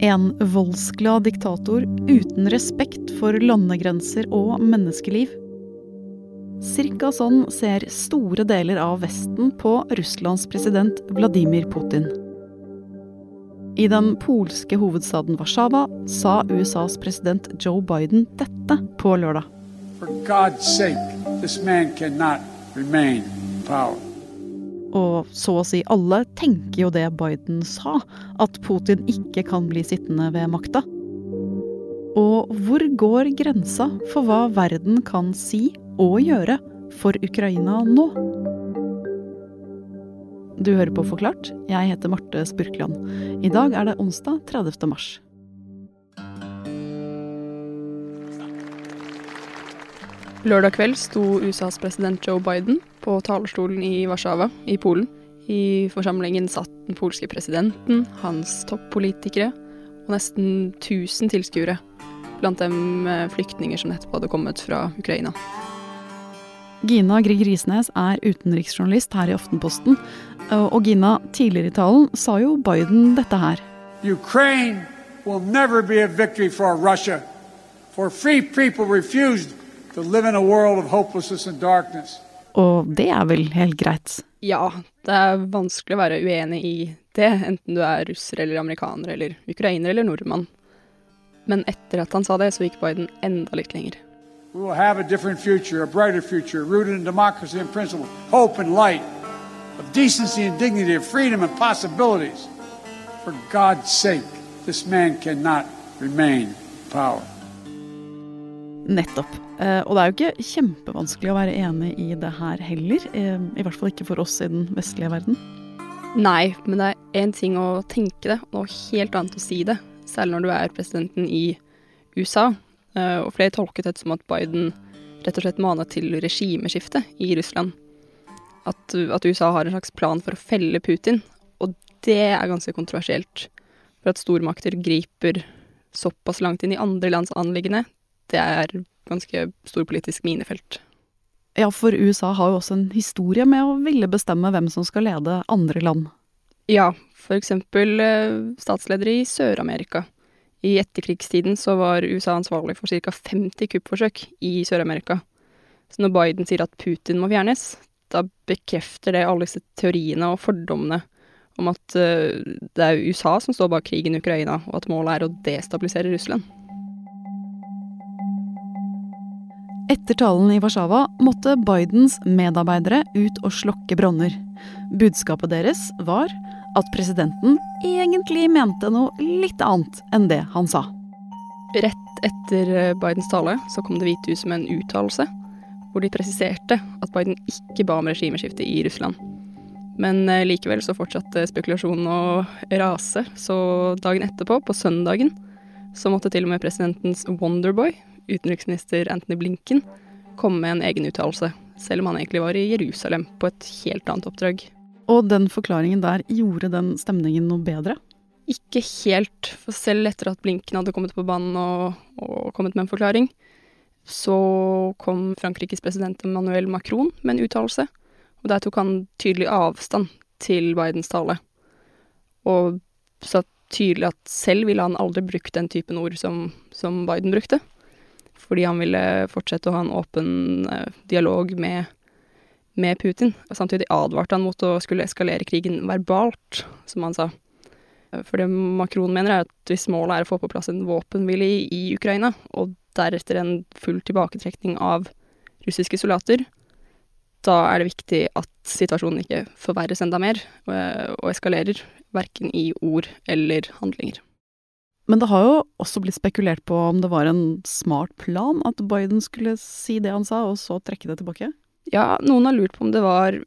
En voldsglad diktator uten respekt for landegrenser og menneskeliv. Cirka sånn ser store deler av Vesten på Russlands president Vladimir Putin. I den polske hovedstaden Warszawa sa USAs president Joe Biden dette på lørdag. For God's sake, this man cannot remain in power. Og så å si alle tenker jo det Biden sa, at Putin ikke kan bli sittende ved makta. Og hvor går grensa for hva verden kan si og gjøre for Ukraina nå? Du hører på Forklart. Jeg heter Marte Spurkland. I dag er det onsdag 30. mars. Lørdag kveld sto USAs president Joe Biden på talerstolen i Warszawa i Polen. I forsamlingen satt den polske presidenten, hans toppolitikere og nesten 1000 tilskuere. Blant dem flyktninger som nettopp hadde kommet fra Ukraina. Gina Grieg Risnes er utenriksjournalist her i Aftenposten. Og Gina, tidligere i talen sa jo Biden dette her. Ukraine will never be a victory for Russia, for free people refused to live in a world of hopelessness and darkness. Og det er vel helt greit? Ja, det er vanskelig å være uenig i det, enten du er russer eller amerikaner eller ukrainer eller nordmann. Men etter at han sa det, så gikk Biden enda litt lenger. We will have a different future, a brighter future, rooted in democracy and principle, hope and light, of decency and dignity, of freedom and possibilities. For God's sake, this man cannot remain in power. Nettopp. Eh, og det er jo ikke kjempevanskelig å være enig i det her heller. Eh, I hvert fall ikke for oss i den vestlige verden. Nei, men det er én ting å tenke det, og helt annet å si det. Særlig når du er presidenten i USA. Eh, og flere tolket det som at Biden rett og slett manet til regimeskifte i Russland. At, at, USA har en slags plan for å felle Putin. Og det er ganske kontroversielt. For at stormakter griper såpass langt inn i andre lands anliggende, det er ganske stor politisk minefelt. Ja, for USA har jo også en historie med å ville bestemme hvem som skal lede andre land. Ja, for eksempel statsledere i Sør-Amerika. I etterkrigstiden så var USA ansvarlig for ca. 50 kuppforsøk i Sør-Amerika. Så når Biden sier at Putin må fjernes, da bekrefter det alle disse teoriene og fordommene om at det er USA som står bak krigen i Ukraina, og at målet er å destabilisere Russland. Etter talen i Warszawa måtte Bidens medarbeidere ut og slokke bronner. Budskapet deres var at presidenten egentlig mente noe litt annet enn det han sa. Rett etter Bidens tale så kom Det hvite huset med en uttalelse hvor de presiserte at Biden ikke ba om regimeskifte i Russland. Men likevel så fortsatte spekulasjonen å rase, så dagen etterpå, på søndagen, så måtte til og med presidentens Wonderboy, utenriksminister Anthony Blinken, komme med en egen uttalelse, selv om han egentlig var i Jerusalem på et helt annet oppdrag. Og den forklaringen der, gjorde den stemningen noe bedre? Ikke helt, for selv etter at Blinken hadde kommet på banen og, og kommet med en forklaring, så kom Frankrikes president Emmanuel Macron med en uttalelse, og der tok han tydelig avstand til Bidens tale. Og sa tydelig at selv ville han aldri brukt den typen ord som, som Biden brukte. Fordi han ville fortsette å ha en åpen eh, dialog med, med Putin. Og samtidig advarte han mot å skulle eskalere krigen verbalt, som han sa. For det Macron mener, er at hvis målet er å få på plass en våpenhvile i, Ukraina, og deretter en full tilbaketrekning av russiske soldater, da er det viktig at situasjonen ikke forverres enda mer og, og eskalerer, verken i ord eller handlinger. Men det har jo også blitt spekulert på om det var en smart plan at Biden skulle si det han sa, og så trekke det tilbake? Ja, noen har lurt på om det var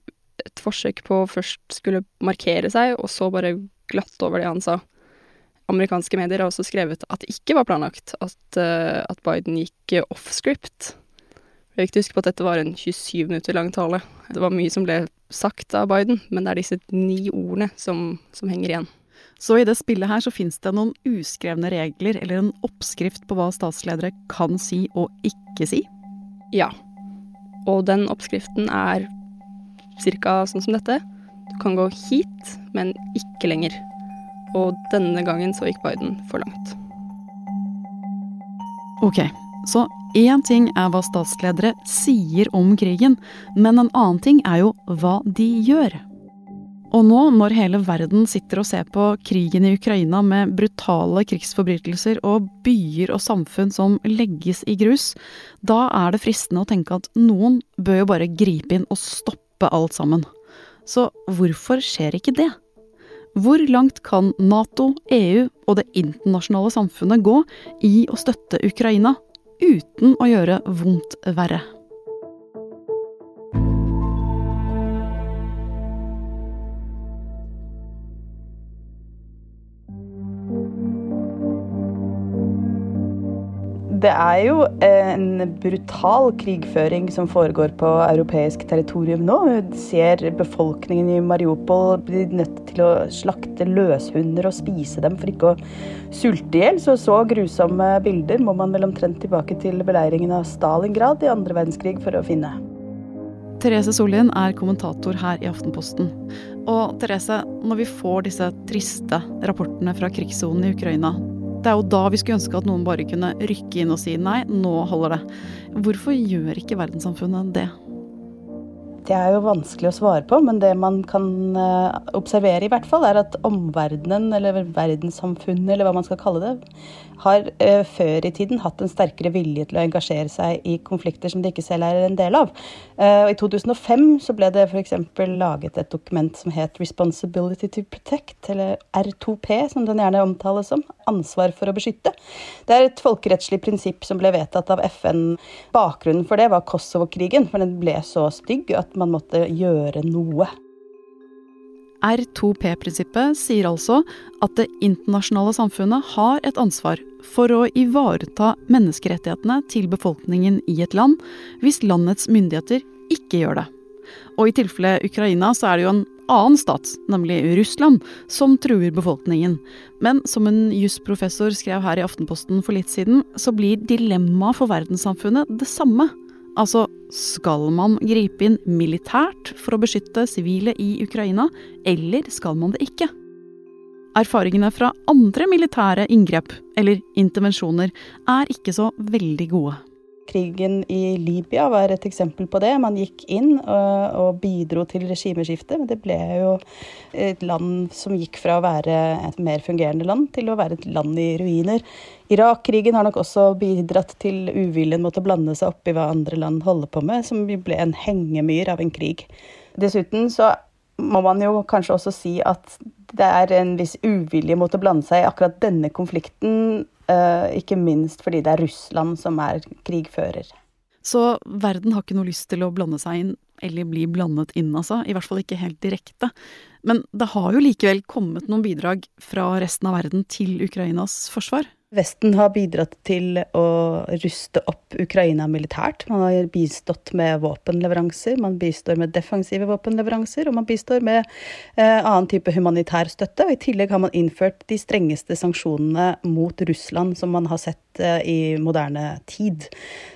et forsøk på å først skulle markere seg, og så bare glatte over det han sa. Amerikanske medier har også skrevet at det ikke var planlagt, at, uh, at Biden gikk off-script. Det er viktig å huske på at dette var en 27 minutter lang tale. Det var mye som ble sagt av Biden, men det er disse ni ordene som, som henger igjen. Så i det spillet her så fins det noen uskrevne regler eller en oppskrift på hva statsledere kan si og ikke si? Ja. Og den oppskriften er cirka sånn som dette. Du kan gå hit, men ikke lenger. Og denne gangen så gikk Biden for langt. Ok, så én ting er hva statsledere sier om krigen, men en annen ting er jo hva de gjør. Og nå, når hele verden sitter og ser på krigen i Ukraina med brutale krigsforbrytelser og byer og samfunn som legges i grus, da er det fristende å tenke at noen bør jo bare gripe inn og stoppe alt sammen. Så hvorfor skjer ikke det? Hvor langt kan Nato, EU og det internasjonale samfunnet gå i å støtte Ukraina, uten å gjøre vondt verre? Det er jo en brutal krigføring som foregår på europeisk territorium nå. Vi ser befolkningen i Mariupol bli nødt til å slakte løshunder og spise dem for ikke å sulte i hjel. Så så grusomme bilder må man vel omtrent tilbake til beleiringen av Stalingrad i andre verdenskrig for å finne. Therese Sollien er kommentator her i Aftenposten. Og Therese, når vi får disse triste rapportene fra krigssonen i Ukraina, det er jo da vi skulle ønske at noen bare kunne rykke inn og si nei, nå holder det. Hvorfor gjør ikke verdenssamfunnet det? Det er jo vanskelig å svare på, men det man kan eh, observere i hvert fall, er at omverdenen, eller verdenssamfunnet, eller hva man skal kalle det, har uh, før i tiden hatt en sterkere vilje til å engasjere seg i konflikter som de ikke selv er en del av. Uh, I 2005 så ble det f.eks. laget et dokument som het 'Responsibility to Protect', eller R2P, som den gjerne omtales som. Ansvar for å beskytte. Det er et folkerettslig prinsipp som ble vedtatt av FN. Bakgrunnen for det var Kosovo-krigen, for den ble så stygg at man måtte gjøre noe. R2P-prinsippet sier altså at det internasjonale samfunnet har et ansvar for å ivareta menneskerettighetene til befolkningen i et land, hvis landets myndigheter ikke gjør det. Og i tilfelle Ukraina så er det jo en annen stat, nemlig Russland, som truer befolkningen. Men som en jusprofessor skrev her i Aftenposten for litt siden, så blir dilemmaet for verdenssamfunnet det samme. Altså, skal man gripe inn militært for å beskytte sivile i Ukraina, eller skal man det ikke? Erfaringene fra andre militære inngrep, eller intervensjoner, er ikke så veldig gode. Krigen i Libya var et eksempel på det. Man gikk inn og, og bidro til regimeskiftet, men det ble jo et land som gikk fra å være et mer fungerende land til å være et land i ruiner. Irak-krigen har nok også bidratt til uviljen mot å blande seg opp i hva andre land holder på med, som ble en hengemyr av en krig. Dessuten så må man jo kanskje også si at det er en viss uvilje mot å blande seg i akkurat denne konflikten ikke minst fordi det er Russland som er krigfører. Så verden har ikke noe lyst til å blande seg inn, eller bli blandet inn, altså. I hvert fall ikke helt direkte. Men det har jo likevel kommet noen bidrag fra resten av verden til Ukrainas forsvar? Vesten har bidratt til å ruste opp Ukraina militært. Man har bistått med våpenleveranser, man bistår med defensive våpenleveranser, og man bistår med eh, annen type humanitær støtte. Og I tillegg har man innført de strengeste sanksjonene mot Russland som man har sett eh, i moderne tid.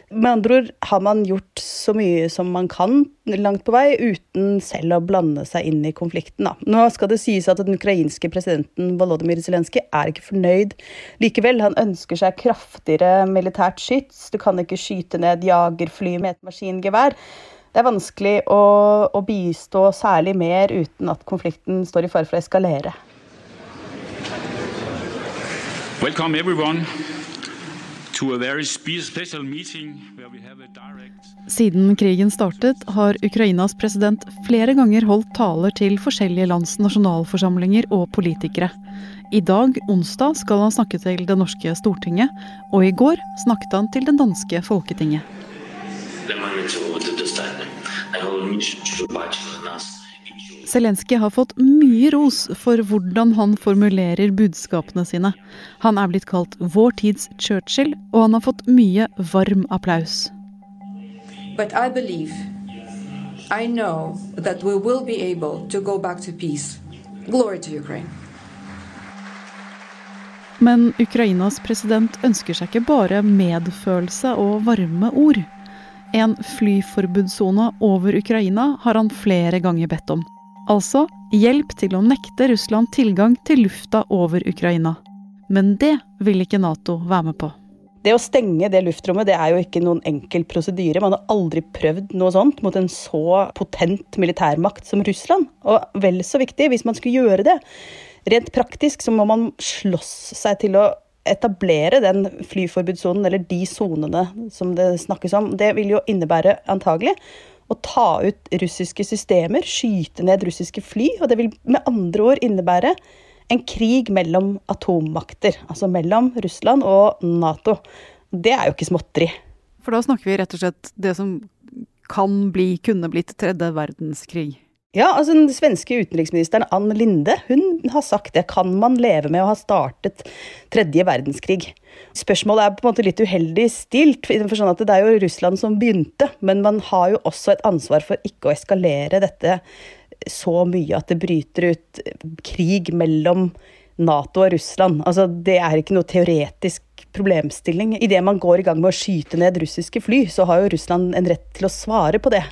Med andre ord har man gjort så mye som man kan langt på vei, uten selv å blande seg inn i konflikten. Da. Nå skal det sies at den ukrainske presidenten Volodymyr Zelenskyj er ikke fornøyd likevel. Han ønsker seg kraftigere militært skyts. Du kan ikke skyte ned jagerfly med et maskingevær. Det er vanskelig å, å bistå særlig mer uten at konflikten står i fare for å eskalere. Welcome everyone. Siden krigen startet, har Ukrainas president flere ganger holdt taler til forskjellige lands nasjonalforsamlinger og politikere. I dag, onsdag, skal han snakke til det norske Stortinget, og i går snakket han til det danske Folketinget. Zelenskyj har fått mye ros for hvordan han formulerer budskapene sine. Han er blitt kalt vår tids Churchill, og han har fått mye varm applaus. But I believe, I know that we will be able to go back to peace. Glory to Ukraine. Men Ukrainas president ønsker seg ikke bare medfølelse og varme ord. En flyforbudssone over Ukraina har han flere ganger bedt om. Altså hjelp til å nekte Russland tilgang til lufta over Ukraina. Men det vil ikke Nato være med på. Det å stenge det luftrommet det er jo ikke noen enkel prosedyre. Man har aldri prøvd noe sånt mot en så potent militærmakt som Russland. Og vel så viktig, hvis man skulle gjøre det, rent praktisk så må man slåss seg til å etablere den flyforbudssonen, eller de sonene som det snakkes om. Det vil jo innebære antagelig å ta ut russiske systemer, skyte ned russiske fly. Og det vil med andre ord innebære en krig mellom atommakter. Altså mellom Russland og Nato. Det er jo ikke småtteri. For da snakker vi rett og slett det som kan bli, kunne blitt tredje verdenskrig. Ja, altså Den svenske utenriksministeren Ann Linde hun har sagt det. Kan man leve med å ha startet tredje verdenskrig? Spørsmålet er på en måte litt uheldig stilt. for sånn at Det er jo Russland som begynte, men man har jo også et ansvar for ikke å eskalere dette så mye at det bryter ut krig mellom Nato og Russland. Altså, det er ikke noe teoretisk problemstilling. Idet man går i gang med å skyte ned russiske fly, så har jo Russland en rett til å svare på det.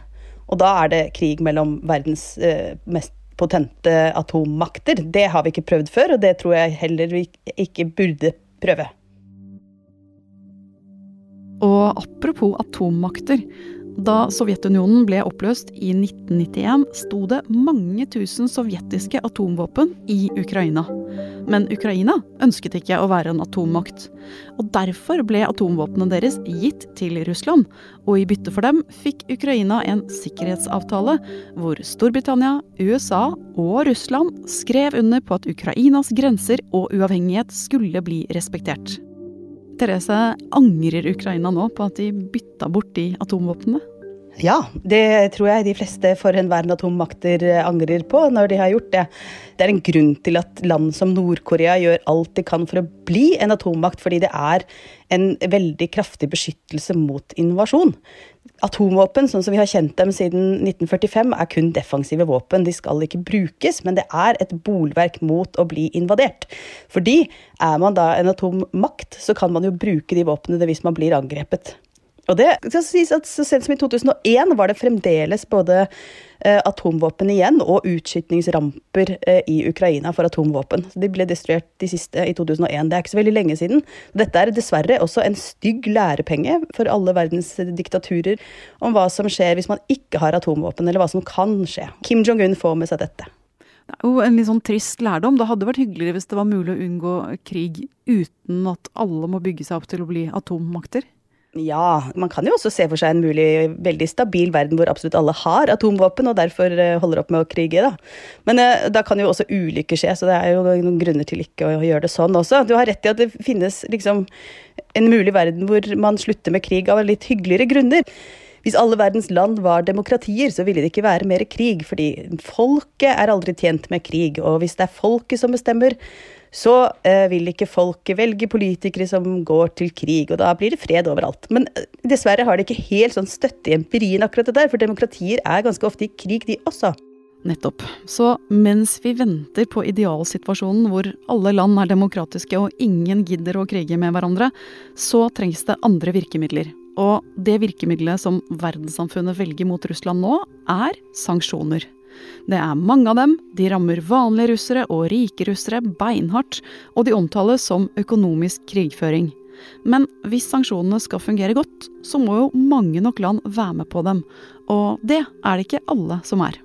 Og da er det krig mellom verdens eh, mest potente atommakter. Det har vi ikke prøvd før, og det tror jeg heller vi ikke burde prøve. Og apropos atommakter. Da Sovjetunionen ble oppløst i 1991, sto det mange tusen sovjetiske atomvåpen i Ukraina. Men Ukraina ønsket ikke å være en atommakt. Og derfor ble atomvåpnene deres gitt til Russland. Og i bytte for dem fikk Ukraina en sikkerhetsavtale hvor Storbritannia, USA og Russland skrev under på at Ukrainas grenser og uavhengighet skulle bli respektert. Therese, angrer Ukraina nå på at de bytta bort de atomvåpnene? Ja, det tror jeg de fleste forhenværende atommakter angrer på når de har gjort det. Det er en grunn til at land som Nord-Korea gjør alt de kan for å bli en atommakt, fordi det er en veldig kraftig beskyttelse mot invasjon. Atomvåpen, sånn som vi har kjent dem siden 1945, er kun defensive våpen. De skal ikke brukes, men det er et bolverk mot å bli invadert. Fordi er man da en atommakt, så kan man jo bruke de våpnene hvis man blir angrepet. Og det skal sies at Så sent som i 2001 var det fremdeles både eh, atomvåpen igjen og utskytningsramper eh, i Ukraina for atomvåpen. De ble destruert de siste i 2001. Det er ikke så veldig lenge siden. Dette er dessverre også en stygg lærepenge for alle verdens diktaturer om hva som skjer hvis man ikke har atomvåpen, eller hva som kan skje. Kim Jong-un får med seg dette. Det er jo en litt sånn trist lærdom. Det hadde vært hyggeligere hvis det var mulig å unngå krig uten at alle må bygge seg opp til å bli atommakter. Ja, man kan jo også se for seg en mulig veldig stabil verden hvor absolutt alle har atomvåpen og derfor eh, holder opp med å krige. Da. Men eh, da kan jo også ulykker skje, så det er jo noen grunner til ikke å gjøre det sånn også. Du har rett i at det finnes liksom en mulig verden hvor man slutter med krig av litt hyggeligere grunner. Hvis alle verdens land var demokratier, så ville det ikke være mer krig, fordi folket er aldri tjent med krig. Og hvis det er folket som bestemmer, så eh, vil ikke folk velge politikere som går til krig, og da blir det fred overalt. Men eh, dessverre har det ikke helt sånn støtte i empirien, akkurat det der, for demokratier er ganske ofte i krig, de også. Nettopp. Så mens vi venter på idealsituasjonen hvor alle land er demokratiske og ingen gidder å krige med hverandre, så trengs det andre virkemidler. Og det virkemidlet som verdenssamfunnet velger mot Russland nå, er sanksjoner. Det er mange av dem, de rammer vanlige russere og rike russere beinhardt, og de omtales som økonomisk krigføring. Men hvis sanksjonene skal fungere godt, så må jo mange nok land være med på dem. Og det er det ikke alle som er.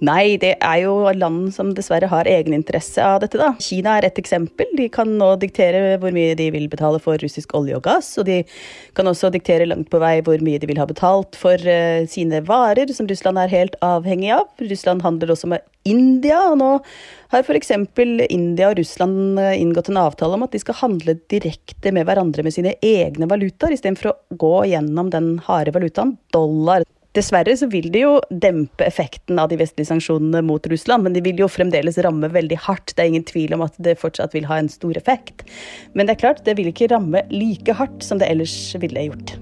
Nei, det er jo land som dessverre har egeninteresse av dette, da. Kina er et eksempel. De kan nå diktere hvor mye de vil betale for russisk olje og gass, og de kan også diktere langt på vei hvor mye de vil ha betalt for uh, sine varer, som Russland er helt avhengig av. Russland handler også med India, og nå har f.eks. India og Russland eh, inngått en avtale om at de skal handle direkte med hverandre med sine egne valutaer, istedenfor å gå gjennom den harde valutaen dollar. Dessverre så vil det jo dempe effekten av de vestlige sanksjonene mot Russland, men de vil jo fremdeles ramme veldig hardt. Det er ingen tvil om at det fortsatt vil ha en stor effekt. Men det er klart, det vil ikke ramme like hardt som det ellers ville gjort.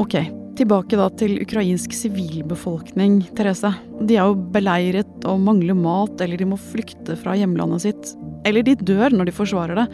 Ok, tilbake da til ukrainsk sivilbefolkning, Therese. De er jo beleiret og mangler mat, eller de må flykte fra hjemlandet sitt. Eller de dør når de forsvarer det.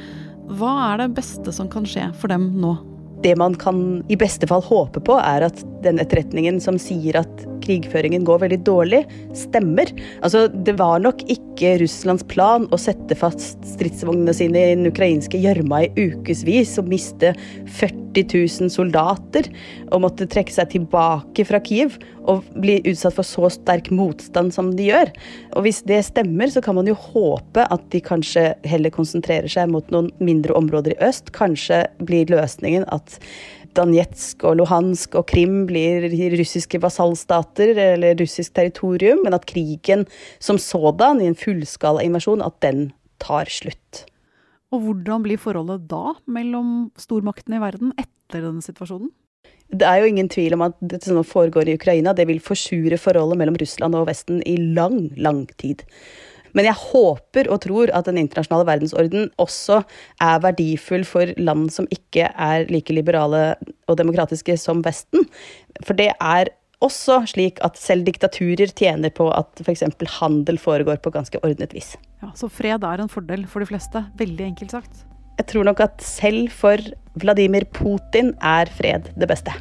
Hva er det beste som kan skje for dem nå? Det man kan i beste fall håpe på, er at den etterretningen som sier at krigføringen går veldig dårlig, stemmer. Altså, det var nok ikke Russlands plan å sette fast stridsvognene sine i den ukrainske gjørma i ukevis og miste 40 000 soldater og måtte trekke seg tilbake fra Kiev og bli utsatt for så sterk motstand som de gjør. Og hvis det stemmer, så kan man jo håpe at de kanskje heller konsentrerer seg mot noen mindre områder i øst. Kanskje blir løsningen at Donetsk og Luhansk og Krim blir russiske vasallstater eller russisk territorium, men at krigen som sådan, i en fullskala invasjon, at den tar slutt. Og hvordan blir forholdet da mellom stormaktene i verden etter denne situasjonen? Det er jo ingen tvil om at dette som foregår i Ukraina, det vil forsure forholdet mellom Russland og Vesten i lang, lang tid. Men jeg håper og tror at den internasjonale verdensorden også er verdifull for land som ikke er like liberale og demokratiske som Vesten. For det er også slik at selv diktaturer tjener på at f.eks. handel foregår på ganske ordnet vis. Ja, Så fred er en fordel for de fleste, veldig enkelt sagt? Jeg tror nok at selv for Vladimir Putin er fred det beste.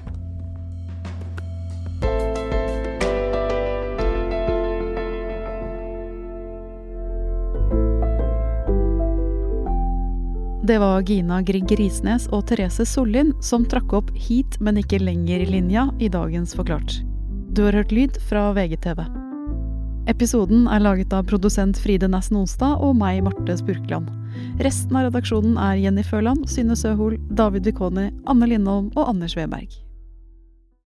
Det var Gina Grieg Risnes og Therese Sollien som trakk opp hit, men ikke lenger i dagens Forklart. Du har hørt lyd fra VGTV. Episoden er laget av produsent Fride Næss Nonstad og meg, Marte Spurkland. Resten av redaksjonen er Jenny Føland, Synne Søhol, David Wikoni, Anne Lindholm og Anders Weberg.